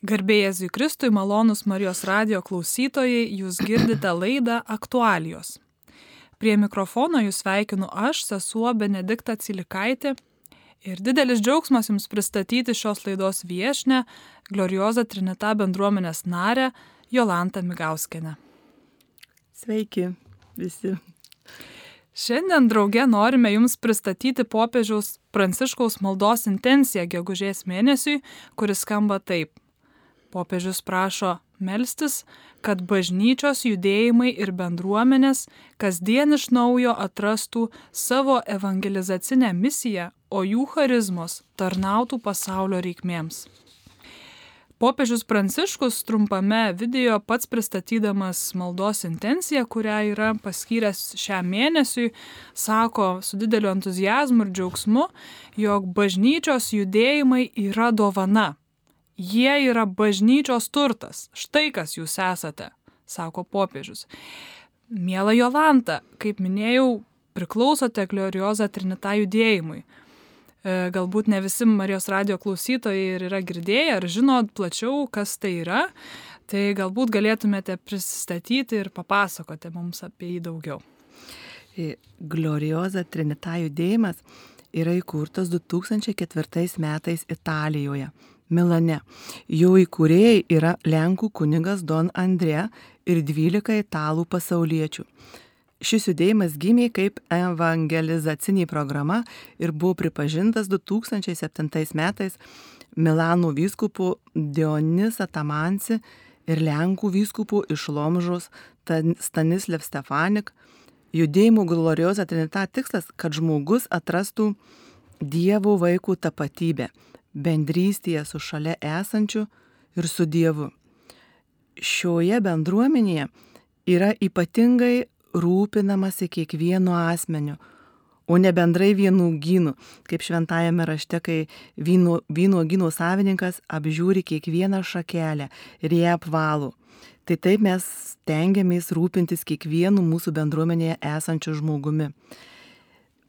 Garbėjai Kristui, malonus Marijos radio klausytojai, jūs girdite laidą aktualijos. Prie mikrofono jūs sveikinu aš, sesuo Benedikta Cilikaitė. Ir didelis džiaugsmas jums pristatyti šios laidos viešinę, Glorioza Trinita bendruomenės narę Jolantą Migauskenę. Sveiki visi. Šiandien drauge norime Jums pristatyti popiežiaus Pranciškaus maldos intenciją gegužės mėnesiui, kuris skamba taip. Popiežius prašo melstis, kad bažnyčios judėjimai ir bendruomenės kasdien iš naujo atrastų savo evangelizacinę misiją, o jų charizmos tarnautų pasaulio reikmėms. Popiežius Pranciškus trumpame video pats pristatydamas maldos intenciją, kurią yra paskyręs šiam mėnesiui, sako su dideliu entuzijazmu ir džiaugsmu, jog bažnyčios judėjimai yra dovana. Jie yra bažnyčios turtas. Štai kas jūs esate, sako popiežius. Mėla Jolanta, kaip minėjau, priklausote Glorioza Trinita judėjimui. E, galbūt ne visi Marijos radio klausytojai ir yra girdėję ar žino plačiau, kas tai yra, tai galbūt galėtumėte pristatyti ir papasakoti mums apie jį daugiau. E, Glorioza Trinita judėjimas yra įkurtas 2004 metais Italijoje, Milane. Jo įkūrėjai yra Lenkų kunigas Don Andrė ir 12 italų pasauliečių. Šis judėjimas gimė kaip evangelizacinė programa ir buvo pripažintas 2007 metais Milano vyskupų Dionys Atamansi ir Lenkų vyskupų iš Lomžos Stanislev Stefanik. Judėjimų glorioza trinita tikslas, kad žmogus atrastų Dievo vaikų tapatybę, bendrystėje su šalia esančiu ir su Dievu. Šioje bendruomenėje yra ypatingai rūpinamasi kiekvienu asmeniu, o ne bendrai vienų kaip šventajame rašte, kai vyno, vyno gynų savininkas apžiūri kiekvieną šakelę ir ją apvalų. Tai taip mes stengiamės rūpintis kiekvienu mūsų bendruomenėje esančiu žmogumi.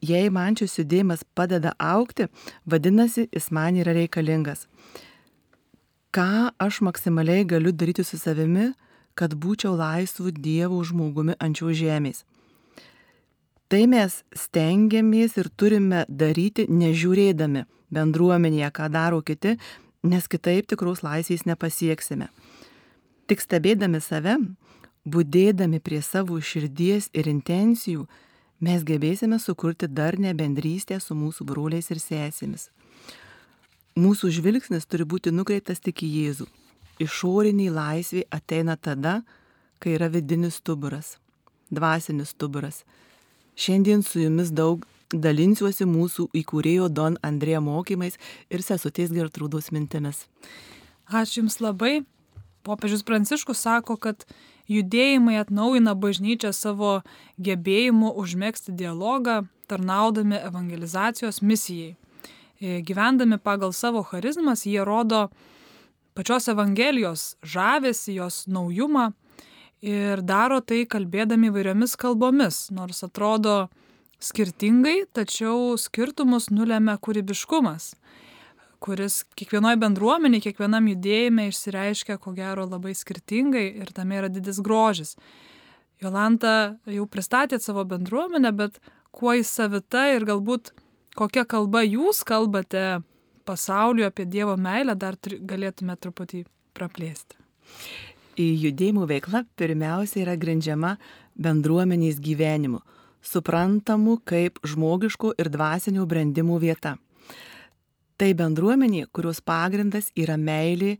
Jei man šis judėjimas padeda aukti, vadinasi, jis man yra reikalingas. Ką aš maksimaliai galiu daryti su savimi, kad būčiau laisvų dievų žmogumi ant šių žemės. Tai mes stengiamės ir turime daryti nežiūrėdami bendruomenėje, ką daro kiti, nes kitaip tikros laisvės nepasieksime. Tik stebėdami save, būdėdami prie savo širdies ir intencijų, mes gebėsime sukurti darnę bendrystę su mūsų broliais ir sesėmis. Mūsų žvilgsnis turi būti nukreiptas tik į Jėzų išorinė laisvė ateina tada, kai yra vidinis stuburas, dvasinis stuburas. Šiandien su jumis daug dalinsiuosi mūsų įkūrėjo Don Andrėja mokymais ir sesutės Gertrūdos mintimis. Ačiū Jums labai. Popiežius Pranciškus sako, kad judėjimai atnaujina bažnyčią savo gebėjimu užmėgsti dialogą, tarnaudami evangelizacijos misijai. Gyvendami pagal savo charizmas, jie rodo pačios Evangelijos žavesi, jos naujumą ir daro tai kalbėdami įvairiomis kalbomis, nors atrodo skirtingai, tačiau skirtumus nulėmė kūrybiškumas, kuris kiekvienoje bendruomenėje, kiekvienam judėjime išsireiškia ko gero labai skirtingai ir tame yra didis grožis. Jolanta jau pristatėt savo bendruomenę, bet kuo į savita ir galbūt kokia kalba jūs kalbate pasauliu, apie Dievo meilę dar galėtume truputį praplėsti. Judėjimų veikla pirmiausia yra grindžiama bendruomenės gyvenimu, suprantamu kaip žmogiškų ir dvasinių brandimų vieta. Tai bendruomenė, kurios pagrindas yra meilė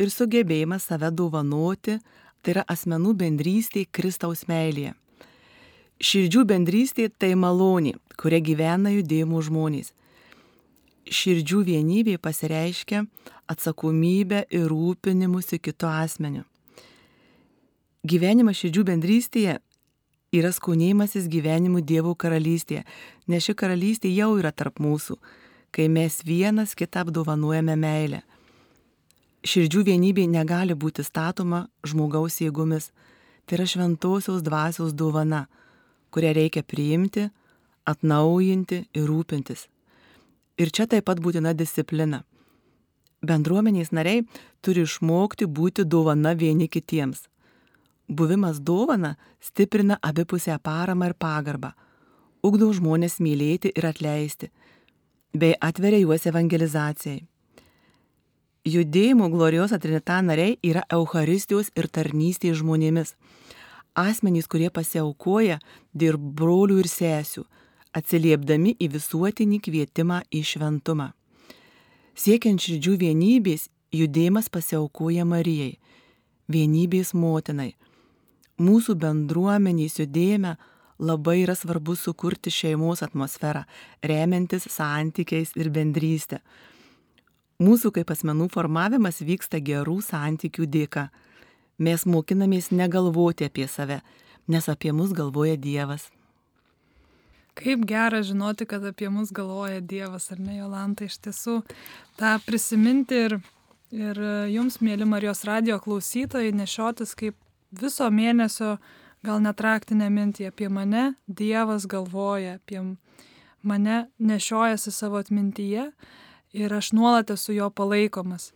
ir sugebėjimas save dovanoti, tai yra asmenų bendrystė Kristaus meilėje. Širdžių bendrystė tai malonė, kuria gyvena judėjimų žmonės širdžių vienybė pasireiškia atsakomybę ir rūpinimusi kito asmeniu. Gyvenimas širdžių bendrystėje yra skaunėjimasis gyvenimu Dievo karalystėje, nes ši karalystė jau yra tarp mūsų, kai mes vienas kitą apdovanojame meilę. Širdžių vienybė negali būti statoma žmogaus jėgomis, tai yra šventosios dvasios dovana, kurią reikia priimti, atnaujinti ir rūpintis. Ir čia taip pat būtina disciplina. Bendruomenės nariai turi išmokti būti dovana vieni kitiems. Buvimas dovana stiprina abipusę paramą ir pagarbą, ugdo žmonės mylėti ir atleisti, bei atveria juos evangelizacijai. Judėjimo glorijos atrinita nariai yra Euharistijos ir tarnystės žmonėmis. Asmenys, kurie pasiaukoja dėl brolių ir sesių, atsiliepdami į visuotinį kvietimą į šventumą. Siekiant širdžių vienybės, judėjimas pasiaukoja Marijai, vienybės motinai. Mūsų bendruomenės judėjime labai yra svarbu sukurti šeimos atmosferą, remiantis santykiais ir bendrystė. Mūsų kaip asmenų formavimas vyksta gerų santykių dėka. Mes mokinamės negalvoti apie save, nes apie mus galvoja Dievas. Kaip gera žinoti, kad apie mus galvoja Dievas, ar ne, Jolanta, iš tiesų tą prisiminti ir, ir jums, mėly Marijos radio klausytojai, nešiotis kaip viso mėnesio, gal netraktinę mintį apie mane, Dievas galvoja, apie mane nešiojasi savo atmintyje ir aš nuolat esu jo palaikomas.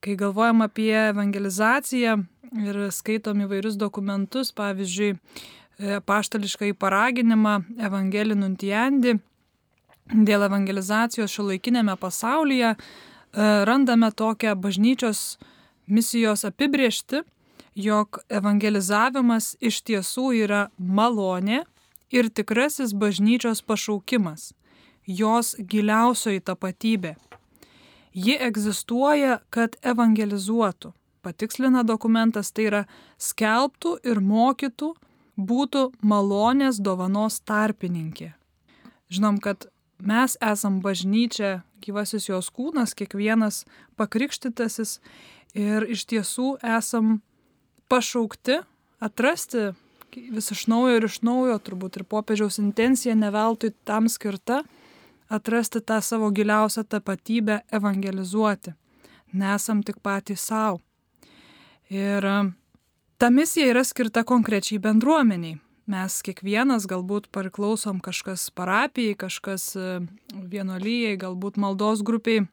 Kai galvojam apie evangelizaciją ir skaitom įvairius dokumentus, pavyzdžiui, paštališką į paraginimą Evangelį Nuntiandi dėl evangelizacijos šiuolaikinėme pasaulyje, randame tokią bažnyčios misijos apibriešti, jog evangelizavimas iš tiesų yra malonė ir tikrasis bažnyčios pašaukimas, jos giliausioji tapatybė. Ji egzistuoja, kad evangelizuotų. Patikslina dokumentas, tai yra skelbtų ir mokytų, būtų malonės dovanos tarpininkė. Žinom, kad mes esam bažnyčia, gyvasis jos kūnas, kiekvienas pakrikštytasis ir iš tiesų esam pašaukti atrasti vis iš naujo ir iš naujo, turbūt ir popiežiaus intencija neveltui tam skirta, atrasti tą savo giliausią tapatybę, evangelizuoti. Nesam tik patys savo. Ir ta misija yra skirta konkrečiai bendruomeniai. Mes kiekvienas galbūt priklausom kažkas parapijai, kažkas vienolyjei, galbūt maldos grupiai.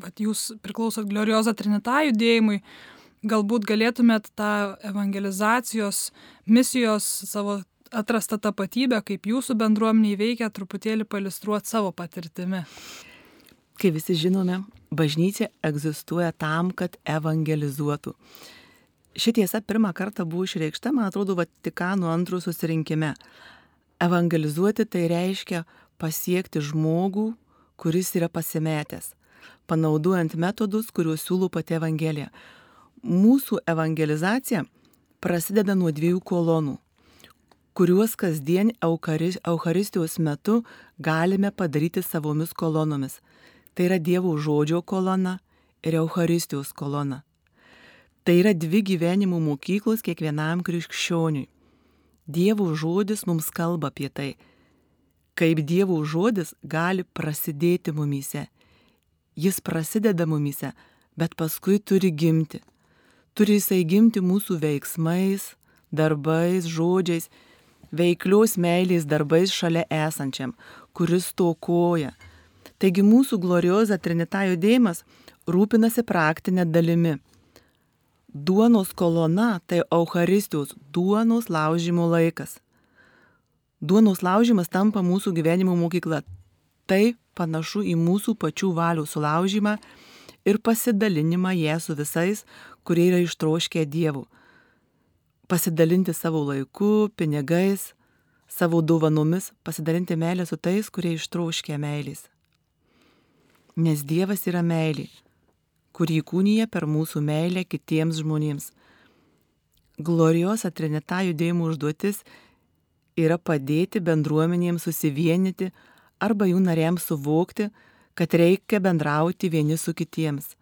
Vat jūs priklausot Glorioza Trinita judėjimui, galbūt galėtumėt tą evangelizacijos misijos savo atrastą tapatybę, kaip jūsų bendruomeniai veikia, truputėlį palistruoti savo patirtimi. Kaip visi žinome, bažnyčia egzistuoja tam, kad evangelizuotų. Ši tiesa pirmą kartą buvo išreikšta, man atrodo, Vatikano antrų susirinkime. Evangelizuoti tai reiškia pasiekti žmogų, kuris yra pasimetęs, panaudojant metodus, kuriuos siūlo pati Evangelija. Mūsų evangelizacija prasideda nuo dviejų kolonų, kuriuos kasdien Eucharistijos metu galime padaryti savomis kolonomis. Tai yra Dievo žodžio kolona ir Eucharistijos kolona. Tai yra dvi gyvenimo mokyklos kiekvienam krikščioniui. Dievo žodis mums kalba apie tai, kaip Dievo žodis gali prasidėti mumyse. Jis prasideda mumyse, bet paskui turi gimti. Turi jisai gimti mūsų veiksmais, darbais, žodžiais, veiklios meilės darbais šalia esančiam, kuris tokoja. Taigi mūsų glorioza Trinita judėjimas rūpinasi praktinę dalimi Duonos kolona tai Eucharistijos duonos laužymo laikas. Duonos laužymas tampa mūsų gyvenimo mokykla. Tai panašu į mūsų pačių valių sulaužymą ir pasidalinimą jie su visais, kurie yra ištroškę Dievų. Pasidalinti savo laiku, pinigais, savo dovanomis, pasidalinti meilę su tais, kurie ištroškę meilės. Nes Dievas yra meilė kurį kūnyje per mūsų meilę kitiems žmonėms. Glorijos atrinita judėjimų užduotis yra padėti bendruomenėms susivienyti arba jų nariams suvokti, kad reikia bendrauti vieni su kitiems.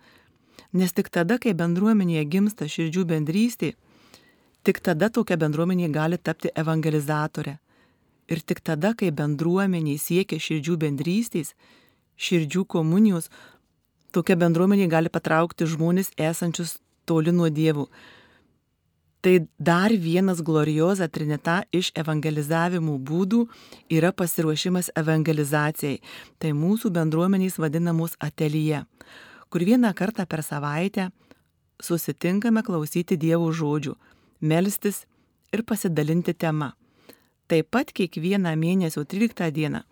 Nes tik tada, kai bendruomenėje gimsta širdžių bendrystė, tik tada tokia bendruomenė gali tapti evangelizatorė. Ir tik tada, kai bendruomenė siekia širdžių bendrystės, širdžių komunijos, tokia bendruomenė gali patraukti žmonės esančius toli nuo dievų. Tai dar vienas glorioza trinita iš evangelizavimo būdų yra pasiruošimas evangelizacijai. Tai mūsų bendruomenės vadinamos atelyje, kur vieną kartą per savaitę susitinkame klausyti Dievo žodžių, melstis ir pasidalinti tema. Taip pat kiekvieną mėnesio 13 dieną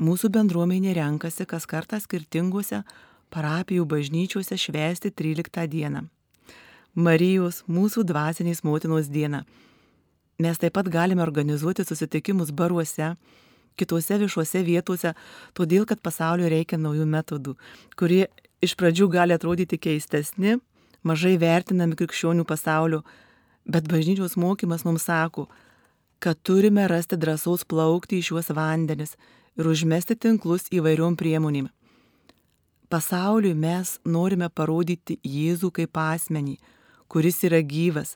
mūsų bendruomenė renkasi kas kartą skirtinguose parapijų bažnyčiuose švęsti 13 dieną. Marijos, mūsų dvasinės motinos diena. Mes taip pat galime organizuoti susitikimus baruose, kitose viešuose vietose, todėl kad pasaulio reikia naujų metodų, kurie iš pradžių gali atrodyti keistesni, mažai vertinami krikščionių pasaulio, bet bažnyčios mokymas mums sako, kad turime rasti drąsaus plaukti į šiuos vandenis ir užmesti tinklus įvairiom priemonėm. Pasauliui mes norime parodyti Jėzų kaip asmenį, kuris yra gyvas.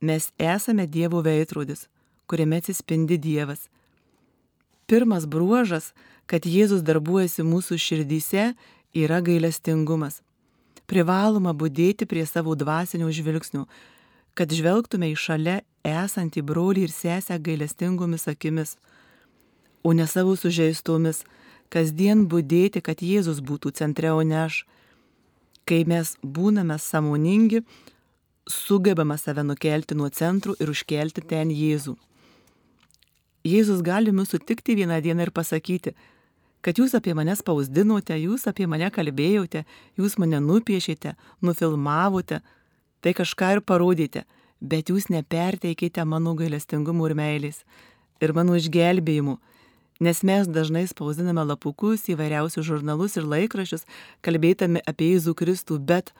Mes esame Dievo veidrodis, kuriame atsispindi Dievas. Pirmas bruožas, kad Jėzus darbuojasi mūsų širdyse, yra gailestingumas. Privaloma būdėti prie savo dvasinių žvilgsnių, kad žvelgtume į šalia esantį brolį ir sesę gailestingomis akimis, o ne savo sužeistomis, kasdien būdėti, kad Jėzus būtų centre, o ne aš. Kai mes būname samoningi, sugebame save nukelti nuo centrų ir užkelti ten Jėzų. Jėzus gali mūsų sutikti vieną dieną ir pasakyti, kad jūs apie mane spausdinote, jūs apie mane kalbėjote, jūs mane nupiešėte, nufilmavote, tai kažką ir parodėte, bet jūs neperteikite mano gailestingumų ir meilės ir mano išgelbėjimų, nes mes dažnai spausdiname lapukus, įvairiausius žurnalus ir laikraščius, kalbėtami apie Jėzų Kristų, bet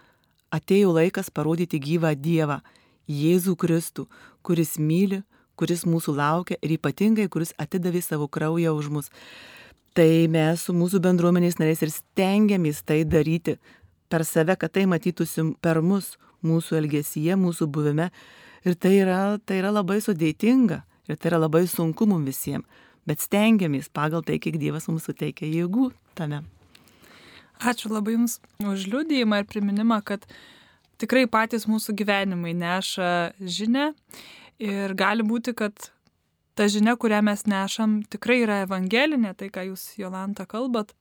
atėjo laikas parodyti gyvą Dievą, Jėzų Kristų, kuris myli, kuris mūsų laukia ir ypatingai, kuris atidavė savo kraują už mus. Tai mes su mūsų bendruomenės nariais ir stengiamės tai daryti per save, kad tai matytųsi per mus, mūsų elgesyje, mūsų buvime. Ir tai yra, tai yra labai sudėtinga ir tai yra labai sunku mums visiems. Bet stengiamės pagal tai, kiek Dievas mums suteikia jėgų tame. Ačiū labai Jums už liūdėjimą ir priminimą, kad tikrai patys mūsų gyvenimai neša žinę ir gali būti, kad ta žinia, kurią mes nešam, tikrai yra evangelinė, tai ką jūs, Jolanta, kalbat.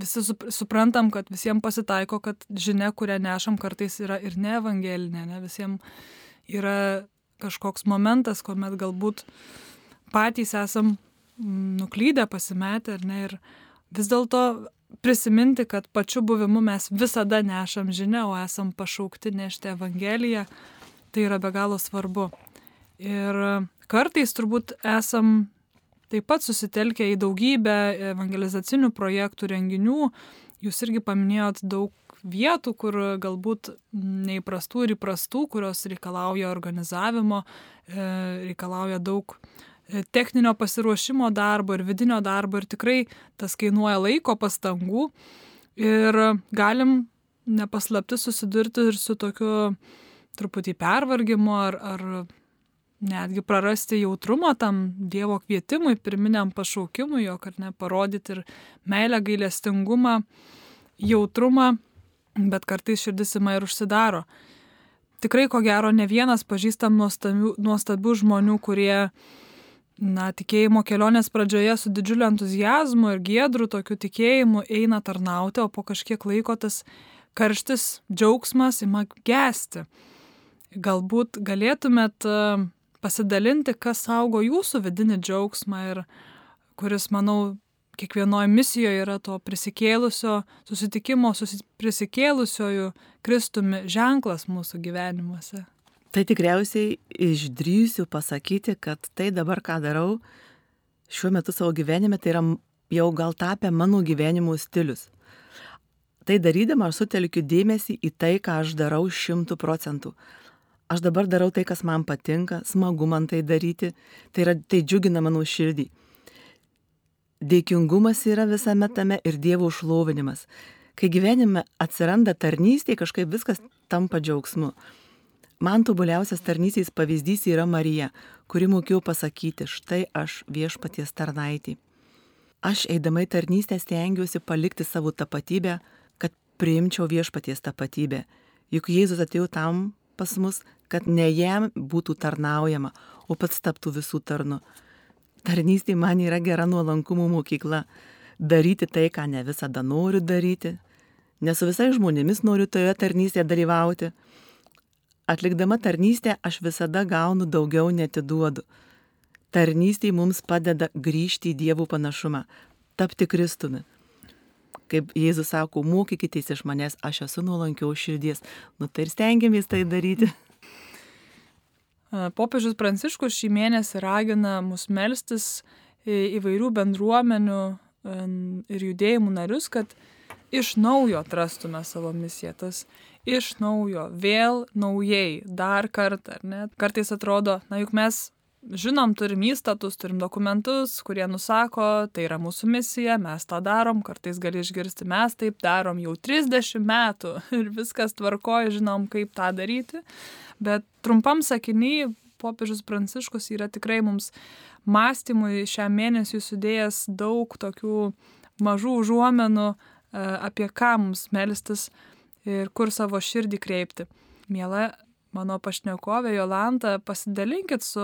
Visi suprantam, kad visiems pasitaiko, kad žinia, kurią nešam, kartais yra ir ne evangelinė, ne visiems yra kažkoks momentas, kuomet galbūt patys esam mm, nuklydę, pasimetę, ar ne, ir vis dėlto prisiminti, kad pačiu buvimu mes visada nešam žinę, o esam pašaukti nešti Evangeliją, tai yra be galo svarbu. Ir Kartais turbūt esam taip pat susitelkę į daugybę evangelizacinių projektų, renginių. Jūs irgi paminėjot daug vietų, kur galbūt neįprastų ir įprastų, kurios reikalauja organizavimo, e, reikalauja daug e, techninio pasiruošimo darbo ir vidinio darbo ir tikrai tas kainuoja laiko, pastangų ir galim nepaslapti susidurti ir su tokiu truputį pervargimu ar, ar netgi prarasti jautrumą tam Dievo kvietimui, pirminiam pašaukimui, jog ar ne parodyti ir meilę, gailestingumą, jautrumą, bet kartais širdis ima ir užsidaro. Tikrai, ko gero, ne vienas pažįstam nuostabių, nuostabių žmonių, kurie, na, tikėjimo kelionės pradžioje su didžiuliu entuzijazmu ir giedru tokiu tikėjimu eina tarnauti, o po kažkiek laiko tas karštis, džiaugsmas ima gesti. Galbūt galėtumėt uh, pasidalinti, kas saugo jūsų vidinį džiaugsmą ir kuris, manau, kiekvienoje misijoje yra to prisikėlusio, susitikimo su prisikėlusiojų Kristumi ženklas mūsų gyvenimuose. Tai tikriausiai išdrysiu pasakyti, kad tai dabar, ką darau šiuo metu savo gyvenime, tai yra jau gal tapę mano gyvenimo stilius. Tai darydama aš sutelkiu dėmesį į tai, ką aš darau šimtų procentų aš dabar darau tai, kas man patinka, smagu man tai daryti, tai, yra, tai džiugina mano širdį. Dėkingumas yra visame tame ir Dievo užlovinimas. Kai gyvenime atsiranda tarnystė, kažkaip viskas tampa džiaugsmu. Man tobuliausias tarnystės pavyzdys yra Marija, kuri mokėjau pasakyti, štai aš viešpaties tarnaitį. Aš eidama į tarnystę stengiuosi palikti savo tapatybę, kad priimčiau viešpaties tapatybę. Juk Jėzus atėjo tam pas mus, kad ne jam būtų tarnaujama, o pats taptų visų tarnu. Tarnystė man yra gera nuolankumo mokykla. Daryti tai, ką ne visada noriu daryti, Nes su visais žmonėmis noriu toje tarnystėje dalyvauti. Atlikdama tarnystę aš visada gaunu daugiau netiduodu. Tarnystė mums padeda grįžti į dievų panašumą, tapti Kristumi. Kaip Jėzus sako, mokykitės iš manęs, aš esu nuolankiau širdies. Nu tai ir stengiamės tai daryti. Popiežius Pranciškus šį mėnesį ragina mus melstis įvairių bendruomenių ir judėjimų narius, kad iš naujo atrastume savo misiją. Tas iš naujo, vėl naujai, dar kartą, ar ne? Kartais atrodo, na juk mes žinom, turim įstatus, turim dokumentus, kurie nusako, tai yra mūsų misija, mes tą darom, kartais gali išgirsti, mes taip darom jau 30 metų ir viskas tvarkoja, žinom, kaip tą daryti. Bet trumpam sakiniai, popiežius Pranciškus yra tikrai mums mąstymui šiam mėnesiui sudėjęs daug tokių mažų užuomenų e, apie ką mums melstis ir kur savo širdį kreipti. Mėla mano pašnekovė Jolanta, pasidalinkit su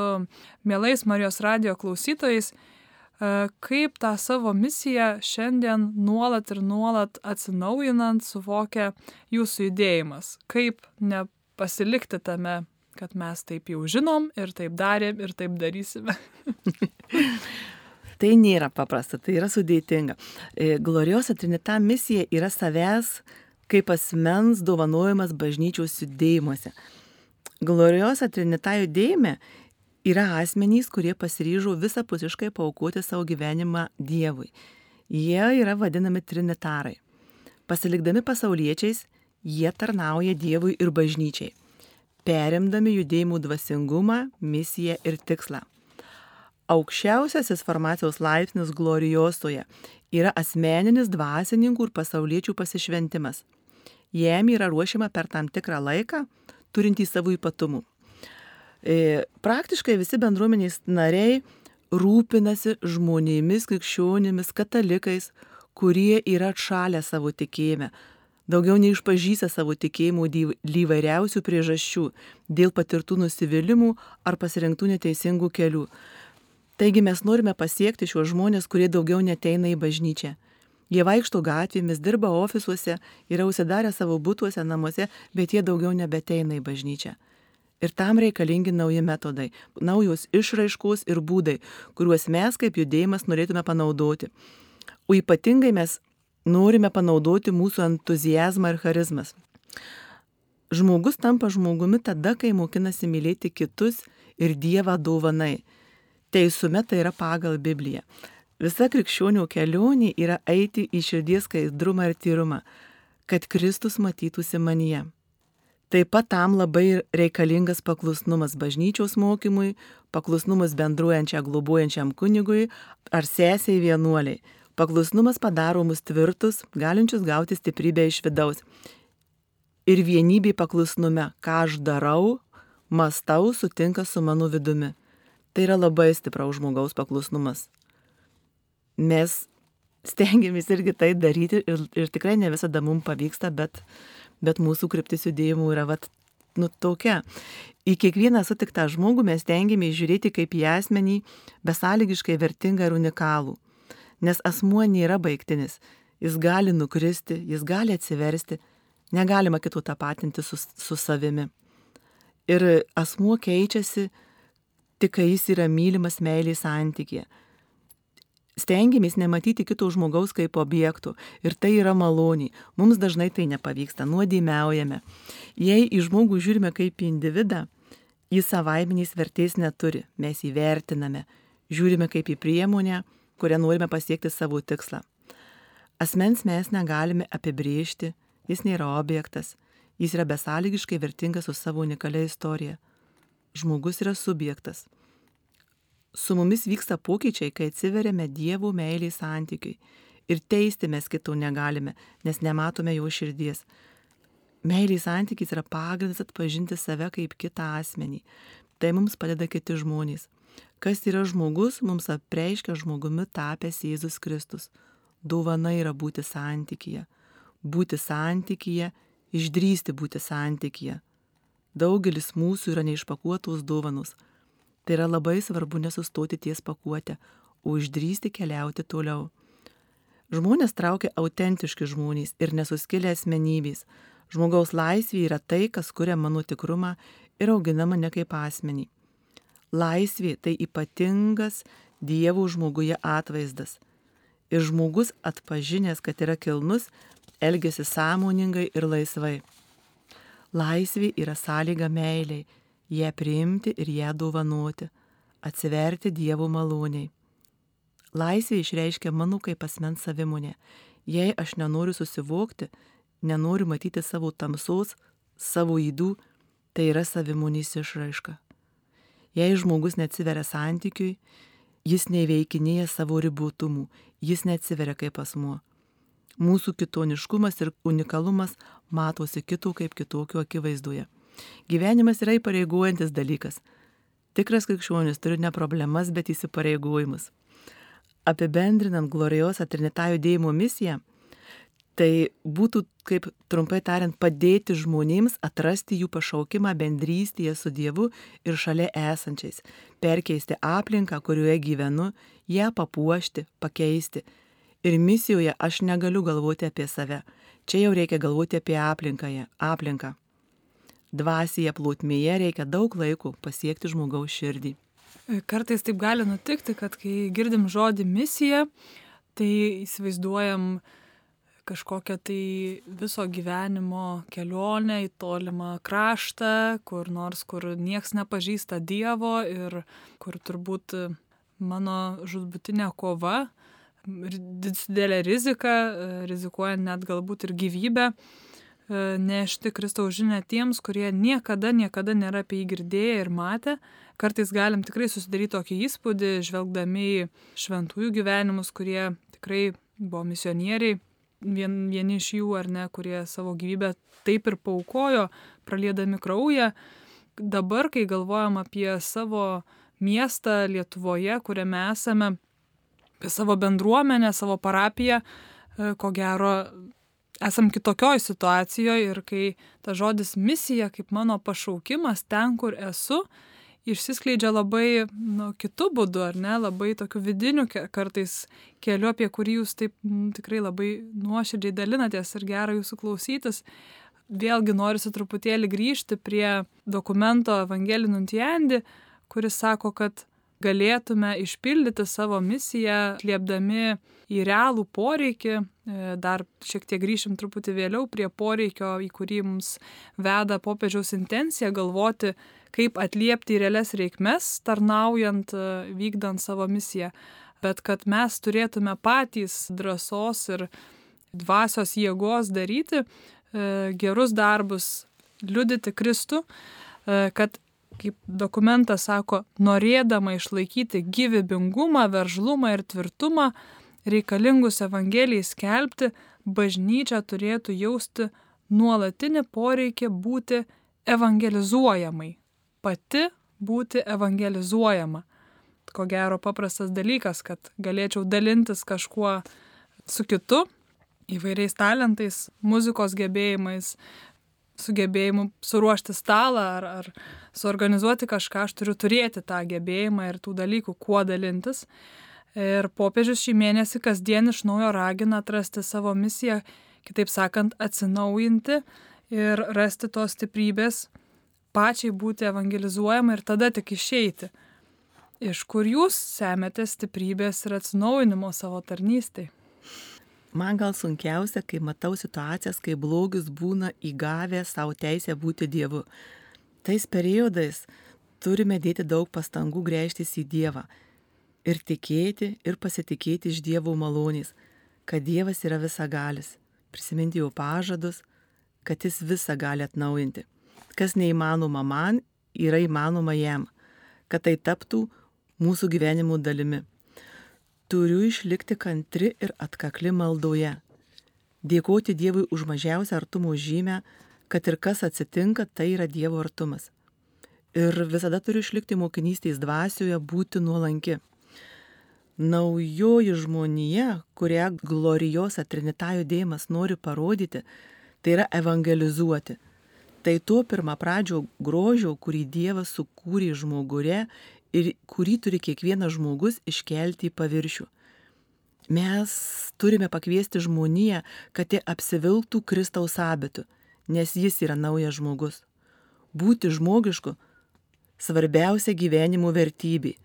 mielais Marijos radio klausytojais, e, kaip tą savo misiją šiandien nuolat ir nuolat atsinaujinant suvokia jūsų judėjimas. Kaip nepasilikti tame, kad mes taip jau žinom ir taip darėm ir taip darysime. tai nėra paprasta, tai yra sudėtinga. E, Gloriosa Trinita misija yra savęs kaip asmens dovanojimas bažnyčios judėjimuose. Gloriosa Trinita judėjime yra asmenys, kurie pasiryžo visapusiškai paukoti savo gyvenimą Dievui. Jie yra vadinami trinitarai. Pasilikdami pasauliečiais, jie tarnauja Dievui ir bažnyčiai, perimdami judėjimų dvasingumą, misiją ir tikslą. Aukščiausiasis formacijos laipsnis gloriosoje yra asmeninis dvasininkų ir pasauliečių pasišventimas jam yra ruošiama per tam tikrą laiką, turintį savo ypatumų. E, praktiškai visi bendruomenės nariai rūpinasi žmonėmis, krikščionimis, katalikais, kurie yra atšalę savo tikėjime, daugiau neišpažįsta savo tikėjimų dėl įvairiausių priežasčių, dėl patirtų nusivylimų ar pasirinktų neteisingų kelių. Taigi mes norime pasiekti šiuos žmonės, kurie daugiau neteina į bažnyčią. Jie vaikšto gatvėmis, dirba ofisuose, yra užsidarę savo būtuose, namuose, bet jie daugiau nebeteina į bažnyčią. Ir tam reikalingi nauji metodai, naujos išraiškos ir būdai, kuriuos mes kaip judėjimas norėtume panaudoti. O ypatingai mes norime panaudoti mūsų entuzijazmą ir charizmas. Žmogus tampa žmogumi tada, kai mokinasi mylėti kitus ir Dievą dovanai. Teisume tai yra pagal Bibliją. Visa krikščionių kelionė yra eiti į širdies skaidrumą ir tyrumą, kad Kristus matytųsi manyje. Taip pat tam labai reikalingas paklusnumas bažnyčios mokymui, paklusnumas bendruojančiam globojančiam kunigui ar sesiai vienuoliai. Paklusnumas padaro mus tvirtus, galinčius gauti stiprybę iš vidaus. Ir vienybė paklusnume, ką aš darau, mastau, sutinka su mano vidumi. Tai yra labai stipraus žmogaus paklusnumas mes stengiamės irgi tai daryti ir, ir tikrai ne visada mums pavyksta, bet, bet mūsų kryptis judėjimų yra vat, nu, tokia. Į kiekvieną sutiktą žmogų mes stengiamės žiūrėti kaip į asmenį besąlygiškai vertingą ir unikalų. Nes asmuo nėra baigtinis. Jis gali nukristi, jis gali atsiversti, negalima kitų tapatinti su, su savimi. Ir asmuo keičiasi tik, kai jis yra mylimas meiliai santykėje stengiamės nematyti kito žmogaus kaip objektų ir tai yra maloniai. Mums dažnai tai nepavyksta, nuodėmiaujame. Jei į žmogų žiūrime kaip į individą, jis savaiminiais vertės neturi, mes jį vertiname, žiūrime kaip į priemonę, kurią norime pasiekti savo tikslą. Asmens mes negalime apibriežti, jis nėra objektas, jis yra besąlygiškai vertingas su savo unikalia istorija. Žmogus yra subjektas su mumis vyksta pokyčiai, kai atsiveriame Dievo meiliai santykiui. Ir teisti mes kitų negalime, nes nematome jo širdies. Meiliai santykis yra pagrindas atpažinti save kaip kitą asmenį. Tai mums padeda kiti žmonės. Kas yra žmogus, mums apreiškia žmogumi tapęs Jėzus Kristus. Dovana yra būti santykyje. Būti santykyje, išdrysti būti santykyje. Daugelis mūsų yra neišpakuotos dovanos Tai yra labai svarbu nesustoti ties pakuotę, o išdrysti keliauti toliau. Žmonės traukia autentiški žmonės ir nesuskilę asmenybės. Žmogaus laisvė yra tai, kas kuria mano tikrumą ir augina mane kaip asmenį. Laisvė tai ypatingas Dievo žmoguje atvaizdas. Ir žmogus atpažinęs, kad yra kilnus, elgesi sąmoningai ir laisvai. Laisvė yra sąlyga meiliai, ją priimti ir ją dovanoti, atsiverti Dievo maloniai. Laisvė išreiškia mano kaip asmens savimonė. Jei aš nenoriu susivokti, nenoriu matyti savo tamsos, savo įdų, tai yra savimonės išraiška. Jei žmogus neatsiveria santykiui, jis neveikinėja savo ribotumų, jis neatsiveria kaip asmuo. Mūsų kitoniškumas ir unikalumas matosi kitų kaip kitokio akivaizdoje. Gyvenimas yra įpareigojantis dalykas. Tikras krikščionis turi ne problemas, bet įsipareigojimus. Apibendrinant gloriosą Trinitą judėjimo misiją, tai būtų, kaip trumpai tariant, padėti žmonėms atrasti jų pašaukimą bendrystėje su Dievu ir šalia esančiais, perkeisti aplinką, kurioje gyvenu, ją papuošti, pakeisti. Ir misijoje aš negaliu galvoti apie save. Čia jau reikia galvoti apie aplinką. aplinką. Dvasyje plūtmėje reikia daug laiko pasiekti žmogaus širdį. Kartais taip gali nutikti, kad kai girdim žodį misija, tai įsivaizduojam, kažkokią tai viso gyvenimo kelionę į tolimą kraštą, kur nors, kur nieks nepažįsta Dievo ir kur turbūt mano žudbutinė kova, didelė rizika, rizikuojant net galbūt ir gyvybę, nešti Kristaus žinę tiems, kurie niekada, niekada nėra apie jį girdėję ir matę. Kartais galim tikrai susidaryti tokį įspūdį, žvelgdami į šventųjų gyvenimus, kurie tikrai buvo misionieriai, vien, vieni iš jų ar ne, kurie savo gyvybę taip ir paukojo, praliedami kraują. Dabar, kai galvojam apie savo miestą Lietuvoje, kuriame esame, apie savo bendruomenę, savo parapiją, e, ko gero, esam kitokioj situacijoje ir kai ta žodis misija kaip mano pašaukimas ten, kur esu, išsiskleidžia labai nu, kitų būdų, ar ne, labai tokių vidinių kartais kelių, apie kurį jūs taip m, tikrai labai nuoširdžiai dalinatės ir gera jūsų klausytis. Vėlgi norisi truputėlį grįžti prie dokumento Evangelinų Tiandi, kuris sako, kad galėtume išpildyti savo misiją, liepdami į realų poreikį, e, dar šiek tiek grįšim truputį vėliau prie poreikio, į kurį mums veda popiežiaus intencija galvoti, kaip atliepti realias reikmes, tarnaujant, e, vykdant savo misiją, bet kad mes turėtume patys drąsos ir dvasios jėgos daryti e, gerus darbus, liudyti Kristų, kad, kaip dokumentas sako, norėdama išlaikyti gyvybingumą, veržlumą ir tvirtumą, reikalingus Evangelijai skelbti, bažnyčia turėtų jausti nuolatinį poreikį būti evangelizuojamai, pati būti evangelizuojama. Ko gero paprastas dalykas, kad galėčiau dalintis kažkuo su kitu, įvairiais talentais, muzikos gebėjimais, sugebėjimu suruošti stalą ar, ar suorganizuoti kažką, aš turiu turėti tą gebėjimą ir tų dalykų, kuo dalintis. Ir popiežius šį mėnesį kasdien iš naujo ragina atrasti savo misiją, kitaip sakant, atsinaujinti ir rasti tos stiprybės, pačiai būti evangelizuojama ir tada tik išeiti. Iš kur jūs semėte stiprybės ir atsinaujinimo savo tarnystai? Man gal sunkiausia, kai matau situacijas, kai blogis būna įgavę savo teisę būti Dievu. Tais periodais turime dėti daug pastangų grėžtis į Dievą ir tikėti ir pasitikėti iš Dievo malonės, kad Dievas yra visagalis, prisiminti jo pažadus, kad jis visą gali atnaujinti kas neįmanoma man, yra įmanoma jam, kad tai taptų mūsų gyvenimo dalimi. Turiu išlikti kantri ir atkakli maldoje. Dėkoti Dievui už mažiausią artumo žymę, kad ir kas atsitinka, tai yra Dievo artumas. Ir visada turiu išlikti mokinystės dvasioje, būti nuolanki. Naujoji žmonija, kurią glorijosa Trinita judėjimas nori parodyti, tai yra evangelizuoti Tai to pirmą pradžio grožio, kurį Dievas sukūrė žmogure ir kurį turi kiekvienas žmogus iškelti į paviršių. Mes turime pakviesti žmoniją, kad jie apsivilktų Kristaus abitu, nes jis yra naujas žmogus. Būti žmogišku - svarbiausia gyvenimo vertybė.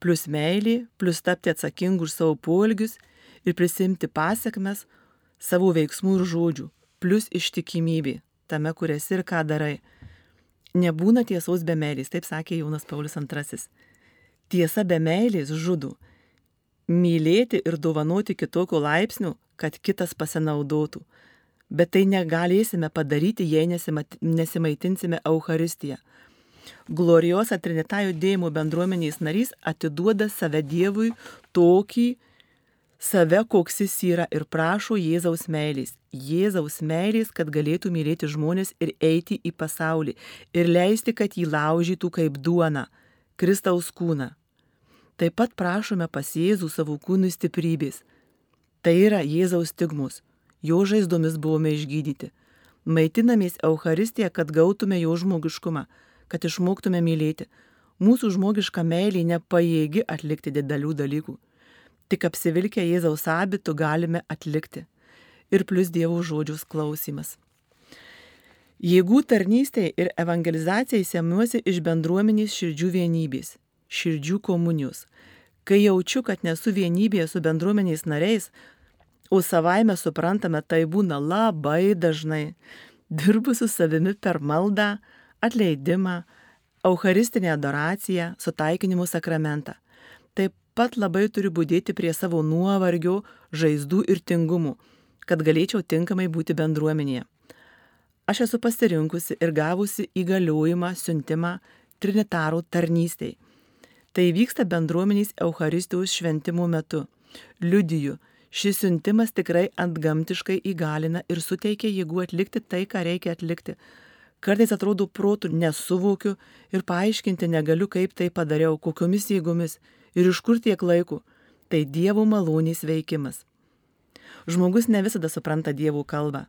Plus meilė, plus tapti atsakingu už savo poelgius ir prisimti pasiekmes savo veiksmų ir žodžių, plus ištikimybė tame, kur esi ir ką darai. Nebūna tiesos be meilės, taip sakė Jonas Paulius II. Tiesa be meilės žudo. Mylėti ir dovanoti kitokio laipsnių, kad kitas pasinaudotų. Bet tai negalėsime padaryti, jei nesimaitinsime Euharistiją. Glorijos atrinitaa judėjimo bendruomenės narys atiduoda save Dievui tokį save, koks jis yra ir prašo Jėzaus meilės. Jėzaus meilės, kad galėtų mylėti žmonės ir eiti į pasaulį ir leisti, kad jį laužytų kaip duona, Kristaus kūną. Taip pat prašome pas Jėzų savo kūnui stiprybės. Tai yra Jėzaus stigmus. Jo žaizdomis buvome išgydyti. Maitinamės Euharistiją, kad gautume jo žmogiškumą, kad išmoktume mylėti. Mūsų žmogiška meilė nepajėgi atlikti didelių dalykų. Tik apsivilkę Jėzaus abitų galime atlikti. Ir plus Dievo žodžius klausimas. Jėgų tarnystėje ir evangelizacijai semiuosi iš bendruomenės širdžių vienybės, širdžių komunijos. Kai jaučiu, kad nesu vienybėje su bendruomenės nariais, o savaime suprantame, tai būna labai dažnai. Dirbu su savimi per maldą, atleidimą, Eucharistinę adoraciją, sutaikinimų sakramentą. Taip pat labai turiu būdėti prie savo nuovargio, žaizdų ir tingumų, kad galėčiau tinkamai būti bendruomenėje. Aš esu pasirinkusi ir gavusi įgaliojimą, siuntimą trinitarų tarnystėj. Tai vyksta bendruomenės Eucharistijos šventimų metu. Liudiju, šis siuntimas tikrai antgamtiškai įgalina ir suteikia jėgų atlikti tai, ką reikia atlikti. Kartais atrodo protų nesuvokiu ir paaiškinti negaliu, kaip tai padariau, kokiomis jėgomis Ir iš kur tiek laiko? Tai Dievo malonės veikimas. Žmogus ne visada supranta Dievo kalbą,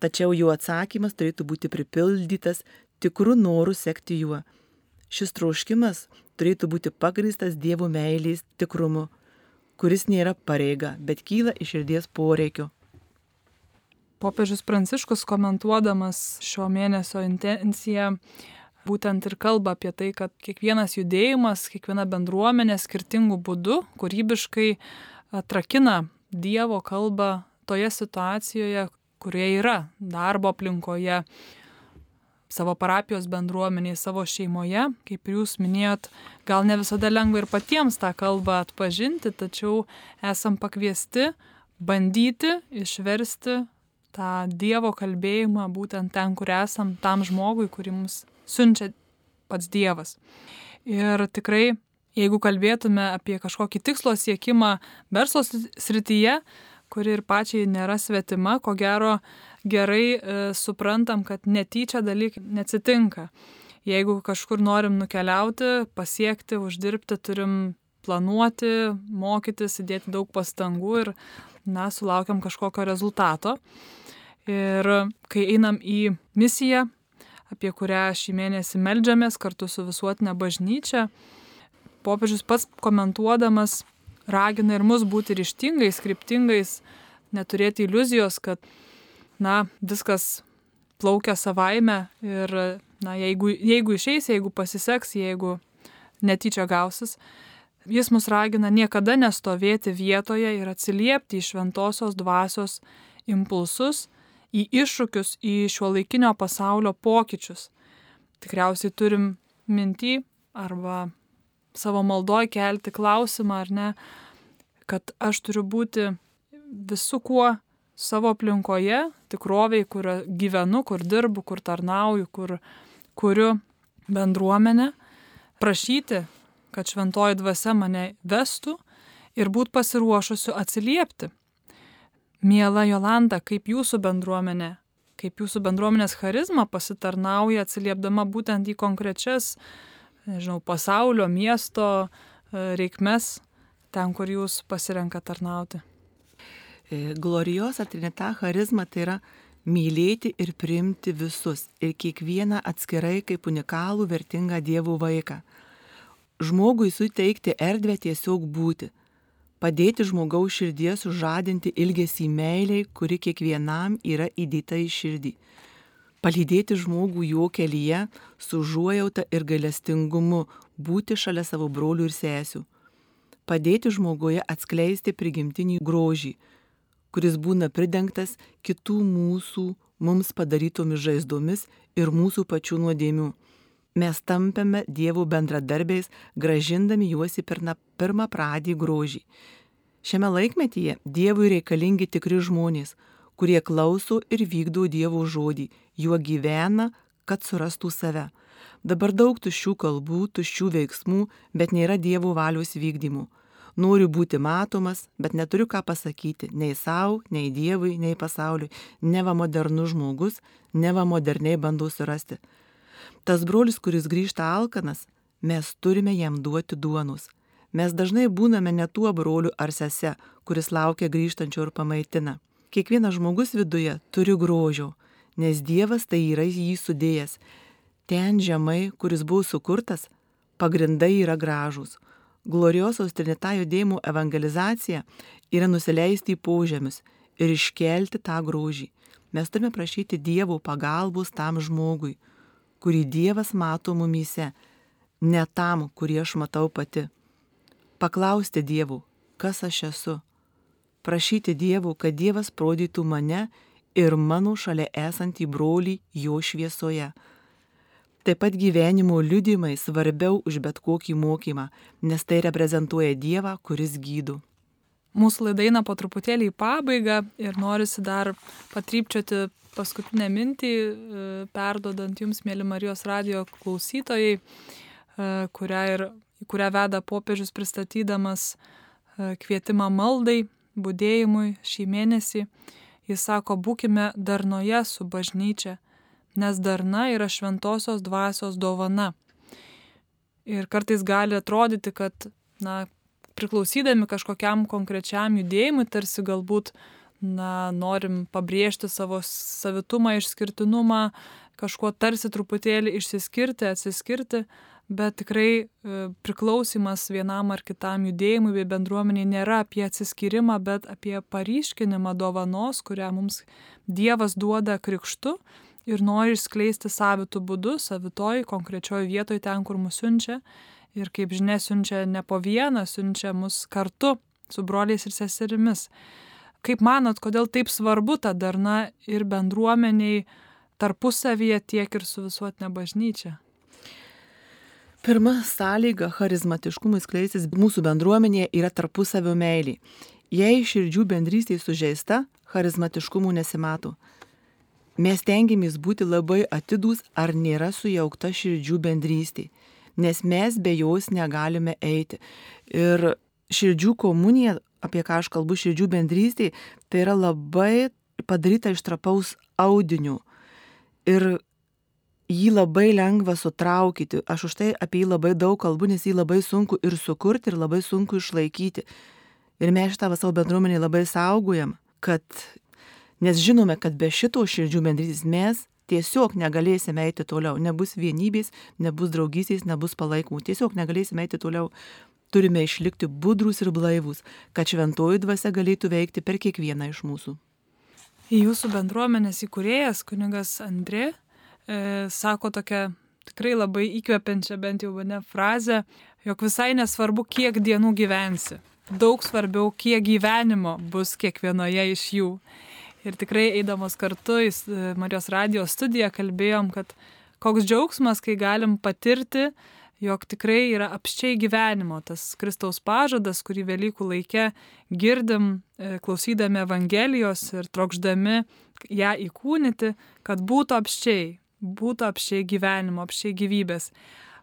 tačiau jo atsakymas turėtų būti pripildytas tikrų norų sekti juo. Šis troškimas turėtų būti pagristas Dievo meilės tikrumu, kuris nėra pareiga, bet kyla iš širdies poreikio. Popiežius Pranciškus komentuodamas šio mėnesio intenciją būtent ir kalba apie tai, kad kiekvienas judėjimas, kiekviena bendruomenė skirtingų būdų kūrybiškai atrakina Dievo kalbą toje situacijoje, kurioje yra darbo aplinkoje, savo parapijos bendruomeniai, savo šeimoje, kaip jūs minėjot, gal ne visada lengva ir patiems tą kalbą atpažinti, tačiau esam pakviesti bandyti išversti tą Dievo kalbėjimą būtent ten, kur esam, tam žmogui, kurį mums siunčia pats Dievas. Ir tikrai, jeigu kalbėtume apie kažkokį tikslo siekimą verslo srityje, kuri ir pačiai nėra svetima, ko gero gerai e, suprantam, kad netyčia dalykai neatsitinka. Jeigu kažkur norim nukeliauti, pasiekti, uždirbti, turim planuoti, mokytis, įdėti daug pastangų ir, na, sulaukiam kažkokio rezultato. Ir kai einam į misiją, apie kurią šį mėnesį melžiamės kartu su visuotinė bažnyčia. Popiežius pats komentuodamas ragina ir mus būti ryštingais, skriptingais, neturėti iliuzijos, kad, na, viskas plaukia savaime ir, na, jeigu, jeigu išeis, jeigu pasiseks, jeigu netyčia gausis, jis mus ragina niekada nestovėti vietoje ir atsiliepti į šventosios dvasios impulsus į iššūkius, į šio laikinio pasaulio pokyčius. Tikriausiai turim mintį arba savo maldoj kelti klausimą, ar ne, kad aš turiu būti visų kuo savo aplinkoje, tikroviai, kur gyvenu, kur dirbu, kur tarnauju, kur kuriu bendruomenę, prašyti, kad šventoji dvasia mane vestų ir būt pasiruošusiu atsiliepti. Miela Jolanda, kaip jūsų bendruomenė, kaip jūsų bendruomenės charizma pasitarnauja atsiliepdama būtent į konkrečias, nežinau, pasaulio, miesto e, reikmes, ten, kur jūs pasirenka tarnauti. E, Gloriosa Trinita charizma tai yra mylėti ir priimti visus ir kiekvieną atskirai kaip unikalų vertingą dievų vaiką. Žmogui suteikti erdvę tiesiog būti, padėti žmogaus širdies sužadinti ilgesį meiliai, kuri kiekvienam yra įdėta į širdį. Palydėti žmogų jo kelyje su užuojauta ir galestingumu, būti šalia savo brolių ir sesių. Padėti žmoguje atskleisti prigimtinį grožį, kuris būna pridengtas kitų mūsų mums padarytomis žaizdomis ir mūsų pačių nuodėmių mes tampame dievų bendradarbiais, gražindami juos į pirmą pradį grožį. Šiame laikmetyje Dievui reikalingi tikri žmonės, kurie klauso ir vykdo Dievo žodį, juo gyvena, kad surastų save. Dabar daug tuščių kalbų, tuščių veiksmų, bet nėra Dievo valios vykdymų. Noriu būti matomas, bet neturiu ką pasakyti nei savo, nei Dievui, nei pasauliui. Neva modernus žmogus, neva moderniai bandau surasti. Tas brolis, kuris grįžta alkanas, mes turime jam duoti duonus. Mes dažnai būname ne tuo broliu ar sese, kuris laukia grįžtančio ir pamaitina. Kiekvienas žmogus viduje turi grožio, nes Dievas tai yra jį sudėjęs. Ten žemai, kuris buvo sukurtas, pagrindai yra gražūs. Gloriosios Trinita judėjimų evangelizacija yra nusileisti į požemius ir iškelti tą grožį. Mes turime prašyti Dievo pagalbos tam žmogui kurį Dievas mato mumyse, ne tam, kurį aš matau pati. Paklausti Dievų, kas aš esu. Prašyti Dievų, kad Dievas rodytų mane ir mano šalia esantį brolį jo šviesoje. Taip pat gyvenimo liudimai svarbiau už bet kokį mokymą, nes tai reprezentuoja Dievą, kuris gydo. Mūsų laida eina po truputėlį į pabaigą ir norisi dar patrypčioti paskutinę mintį, e, perdodant jums, mėly Marijos radio klausytojai, e, kurią, ir, kurią veda popiežius pristatydamas e, kvietimą maldai, būdėjimui šį mėnesį. Jis sako, būkime darnoje su bažnyčia, nes darna yra šventosios dvasios dovana. Ir kartais gali atrodyti, kad, na, priklausydami kažkokiam konkrečiam judėjimui, tarsi galbūt na, norim pabrėžti savo savitumą, išskirtinumą, kažkuo tarsi truputėlį išsiskirti, atsiskirti, bet tikrai e, priklausimas vienam ar kitam judėjimui bei bendruomeniai nėra apie atsiskyrimą, bet apie paryškinimą dovanos, kurią mums Dievas duoda krikštu ir nori išskleisti savitų būdų, savitoj, konkrečioj vietoj ten, kur mus siunčia. Ir kaip žinia, siunčia ne po vieną, siunčia mus kartu su broliais ir seserimis. Kaip manot, kodėl taip svarbu ta darna ir bendruomeniai tarpusavyje tiek ir su visuotinė bažnyčia? Pirma sąlyga charizmatiškumui skleistis mūsų bendruomenėje yra tarpusavio meilė. Jei širdžių bendrystė sužeista, charizmatiškumų nesimato. Mes tengiamės būti labai atidūs, ar nėra sujaukta širdžių bendrystė, nes mes be jos negalime eiti. Ir širdžių komunija apie ką aš kalbu širdžių bendrystėje, tai yra labai padaryta iš trapaus audinių. Ir jį labai lengva sutraukyti. Aš už tai apie jį labai daug kalbu, nes jį labai sunku ir sukurti, ir labai sunku išlaikyti. Ir mes šitą savo bendruomenį labai saugojam, kad, nes žinome, kad be šito širdžių bendrystės mes tiesiog negalėsime eiti toliau. Nebus vienybės, nebus draugystės, nebus palaikumų. Tiesiog negalėsime eiti toliau turime išlikti budrus ir blaivus, kad šventoji dvasia galėtų veikti per kiekvieną iš mūsų. Jūsų bendruomenės įkūrėjas, kunigas Andrė, e, sako tokią tikrai labai įkvepiančią bent jau mane frazę, jog visai nesvarbu, kiek dienų gyvensi. Daug svarbiau, kiek gyvenimo bus kiekvienoje iš jų. Ir tikrai eidamos kartu į e, Marijos radijos studiją kalbėjom, kad koks džiaugsmas, kai galim patirti jog tikrai yra apščiai gyvenimo tas Kristaus pažadas, kurį Velykų laikė girdim, e, klausydami Evangelijos ir trokšdami ją įkūnyti, kad būtų apščiai, būtų apščiai gyvenimo, apščiai gyvybės.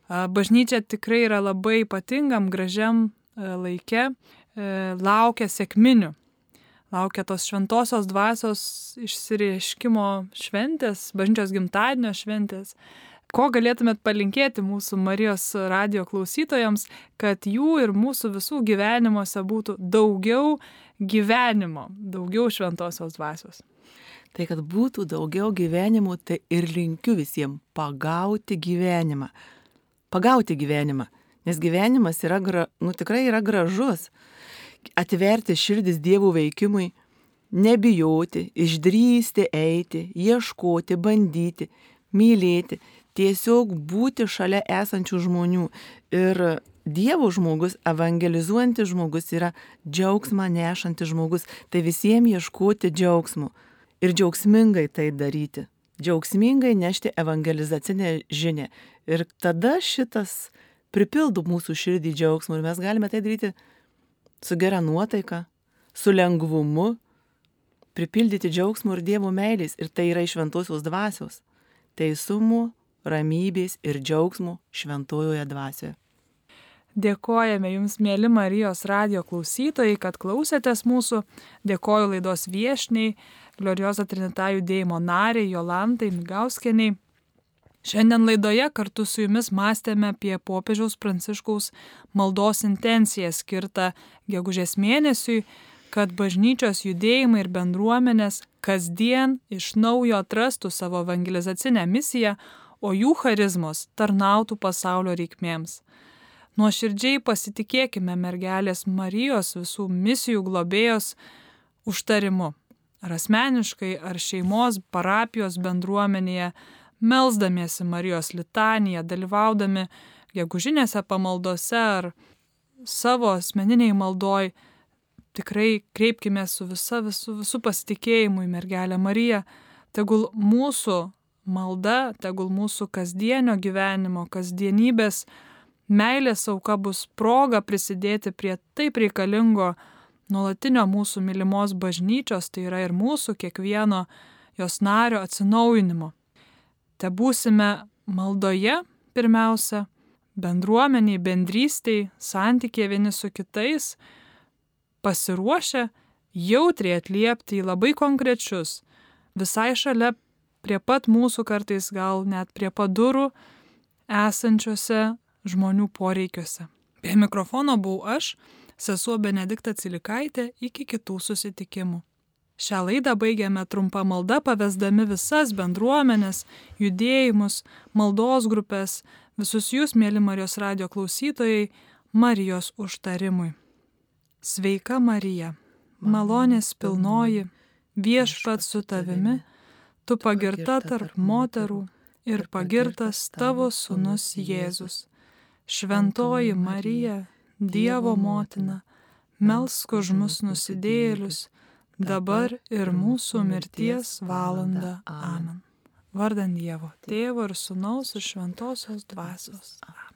Bažnyčia tikrai yra labai ypatingam, gražiam e, laikė, e, laukia sėkminių, laukia tos šventosios dvasios išsireiškimo šventės, bažnyčios gimtadienio šventės. Ko galėtumėt palinkėti mūsų Marijos radio klausytojams, kad jų ir mūsų visų gyvenimuose būtų daugiau gyvenimo, daugiau šventosios dvasios? Tai kad būtų daugiau gyvenimo, tai ir linkiu visiems pagauti gyvenimą. Pagauti gyvenimą, nes gyvenimas yra, gra, nu, tikrai yra gražus. atverti širdis Dievo veikimui, nebijoti, išdrysti eiti, ieškoti, bandyti, mylėti, tiesiog būti šalia esančių žmonių. Ir Dievo žmogus, evangelizuojantis žmogus yra džiaugsmą nešantis žmogus. Tai visiems ieškoti džiaugsmų ir džiaugsmingai tai daryti. Džiaugsmingai nešti evangelizacinę žinę. Ir tada šitas pripildo mūsų širdį džiaugsmų ir mes galime tai daryti su gera nuotaika, su lengvumu, pripildyti džiaugsmų ir Dievo meilės. Ir tai yra iš šventosios dvasios. Teisumo, ramybės ir džiaugsmų šventojoje dvasioje. Dėkojame Jums, mėly Marijos radio klausytojai, kad klausėtės mūsų. Dėkoju laidos viešniai, Glorioza Trinita judėjimo nariai Jolantai Migauskeniai. Šiandien laidoje kartu su Jumis mąstėme apie popiežiaus pranciškaus maldos intenciją skirtą gegužės mėnesiui, kad bažnyčios judėjimai ir bendruomenės kasdien iš naujo atrastų savo evangelizacinę misiją, o jų charizmos tarnautų pasaulio reikmėms. Nuoširdžiai pasitikėkime mergelės Marijos visų misijų globėjos užtarimu. Ar asmeniškai, ar šeimos, parapijos bendruomenėje, melzdamiesi Marijos litaniją, dalyvaudami gegužinėse pamaldose ar savo asmeniniai maldoj, tikrai kreipkime su visa, visu, visu pasitikėjimu į mergelę Mariją. Tegul mūsų malda, tegul mūsų kasdienio gyvenimo, kasdienybės, meilės auka bus proga prisidėti prie taip reikalingo nuolatinio mūsų mylimos bažnyčios, tai yra ir mūsų kiekvieno jos nario atsinaujinimo. Te būsime maldoje pirmiausia, bendruomeniai, bendrystiai, santykė vieni su kitais, pasiruošę jautriai atliepti į labai konkrečius, visai šalia prie pat mūsų kartais gal net prie padurų esančiose žmonių poreikiuose. Prie mikrofono buvau aš, sesuo Benedikta Cilikaitė, iki kitų susitikimų. Šią laidą baigėme trumpą maldą pavesdami visas bendruomenės, judėjimus, maldos grupės, visus jūs, mėly Marijos radio klausytojai, Marijos užtarimui. Sveika Marija, malonės pilnoji, viešpat su tavimi, tu pagirta tarp moterų ir pagirtas tavo sunus Jėzus. Šventoji Marija, Dievo motina, melsk už mus nusidėlius, dabar ir mūsų mirties valanda. Amen. Vardant Dievo, Tėvo ir Sūnaus ir Šventosios dvasios. Amen.